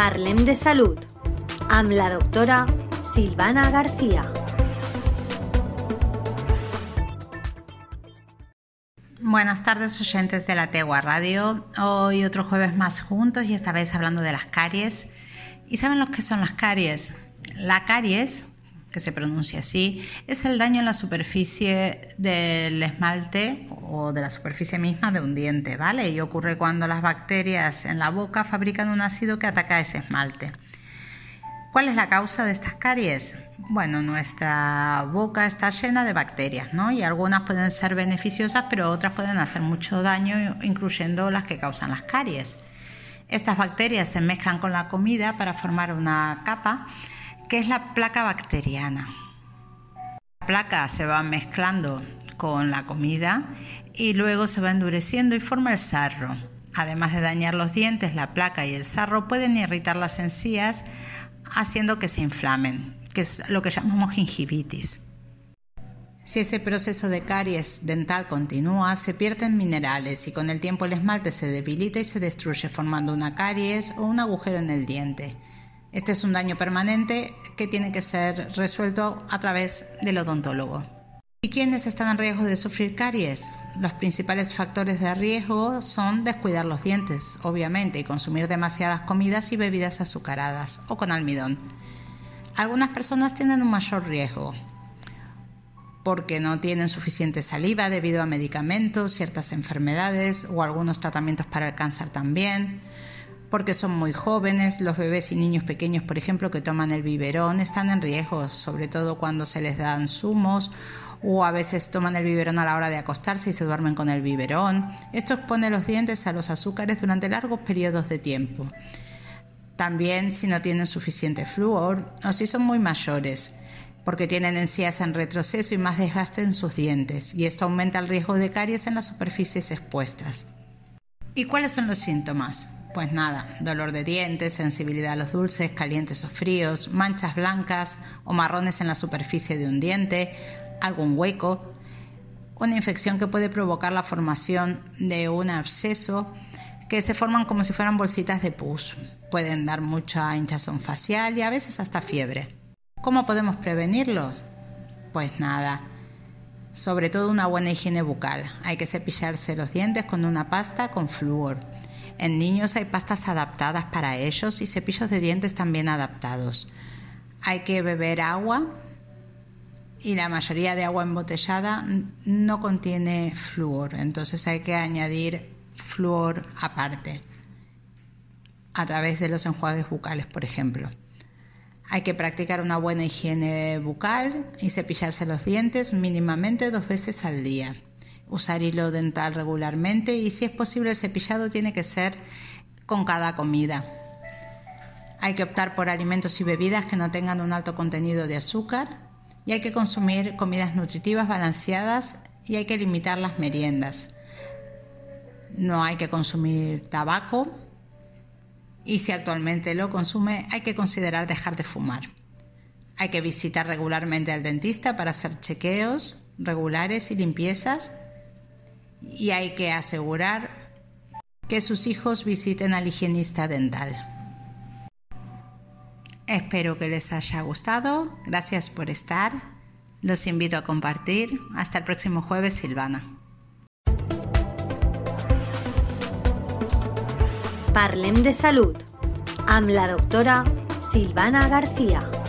Parlem de Salud amb la doctora Silvana García. Buenas tardes oyentes de la Tegua Radio. Hoy otro jueves más juntos y esta vez hablando de las caries. ¿Y saben lo que son las caries? La caries que se pronuncia así, es el daño en la superficie del esmalte o de la superficie misma de un diente, ¿vale? Y ocurre cuando las bacterias en la boca fabrican un ácido que ataca ese esmalte. ¿Cuál es la causa de estas caries? Bueno, nuestra boca está llena de bacterias, ¿no? Y algunas pueden ser beneficiosas, pero otras pueden hacer mucho daño, incluyendo las que causan las caries. Estas bacterias se mezclan con la comida para formar una capa ¿Qué es la placa bacteriana? La placa se va mezclando con la comida y luego se va endureciendo y forma el sarro. Además de dañar los dientes, la placa y el sarro pueden irritar las encías haciendo que se inflamen, que es lo que llamamos gingivitis. Si ese proceso de caries dental continúa, se pierden minerales y con el tiempo el esmalte se debilita y se destruye formando una caries o un agujero en el diente. Este es un daño permanente que tiene que ser resuelto a través del odontólogo. ¿Y quiénes están en riesgo de sufrir caries? Los principales factores de riesgo son descuidar los dientes, obviamente, y consumir demasiadas comidas y bebidas azucaradas o con almidón. Algunas personas tienen un mayor riesgo porque no tienen suficiente saliva debido a medicamentos, ciertas enfermedades o algunos tratamientos para el cáncer también porque son muy jóvenes, los bebés y niños pequeños, por ejemplo, que toman el biberón, están en riesgo, sobre todo cuando se les dan zumos o a veces toman el biberón a la hora de acostarse y se duermen con el biberón. Esto expone los dientes a los azúcares durante largos periodos de tiempo. También si no tienen suficiente flúor o si son muy mayores, porque tienen encías en retroceso y más desgaste en sus dientes, y esto aumenta el riesgo de caries en las superficies expuestas. ¿Y cuáles son los síntomas? Pues nada, dolor de dientes, sensibilidad a los dulces, calientes o fríos, manchas blancas o marrones en la superficie de un diente, algún hueco, una infección que puede provocar la formación de un absceso que se forman como si fueran bolsitas de pus. Pueden dar mucha hinchazón facial y a veces hasta fiebre. ¿Cómo podemos prevenirlo? Pues nada, sobre todo una buena higiene bucal. Hay que cepillarse los dientes con una pasta con flúor en niños hay pastas adaptadas para ellos y cepillos de dientes también adaptados. Hay que beber agua y la mayoría de agua embotellada no contiene flúor, entonces hay que añadir flúor aparte a través de los enjuagues bucales, por ejemplo. Hay que practicar una buena higiene bucal y cepillarse los dientes mínimamente dos veces al día usar hilo dental regularmente y si es posible el cepillado tiene que ser con cada comida. Hay que optar por alimentos y bebidas que no tengan un alto contenido de azúcar y hay que consumir comidas nutritivas balanceadas y hay que limitar las meriendas. No hay que consumir tabaco y si actualmente lo consume hay que considerar dejar de fumar. Hay que visitar regularmente al dentista para hacer chequeos regulares y limpiezas y hay que asegurar que sus hijos visiten al higienista dental. Espero que les haya gustado. Gracias por estar. Los invito a compartir. Hasta el próximo jueves, Silvana. Parlem de Salud amb la doctora Silvana García.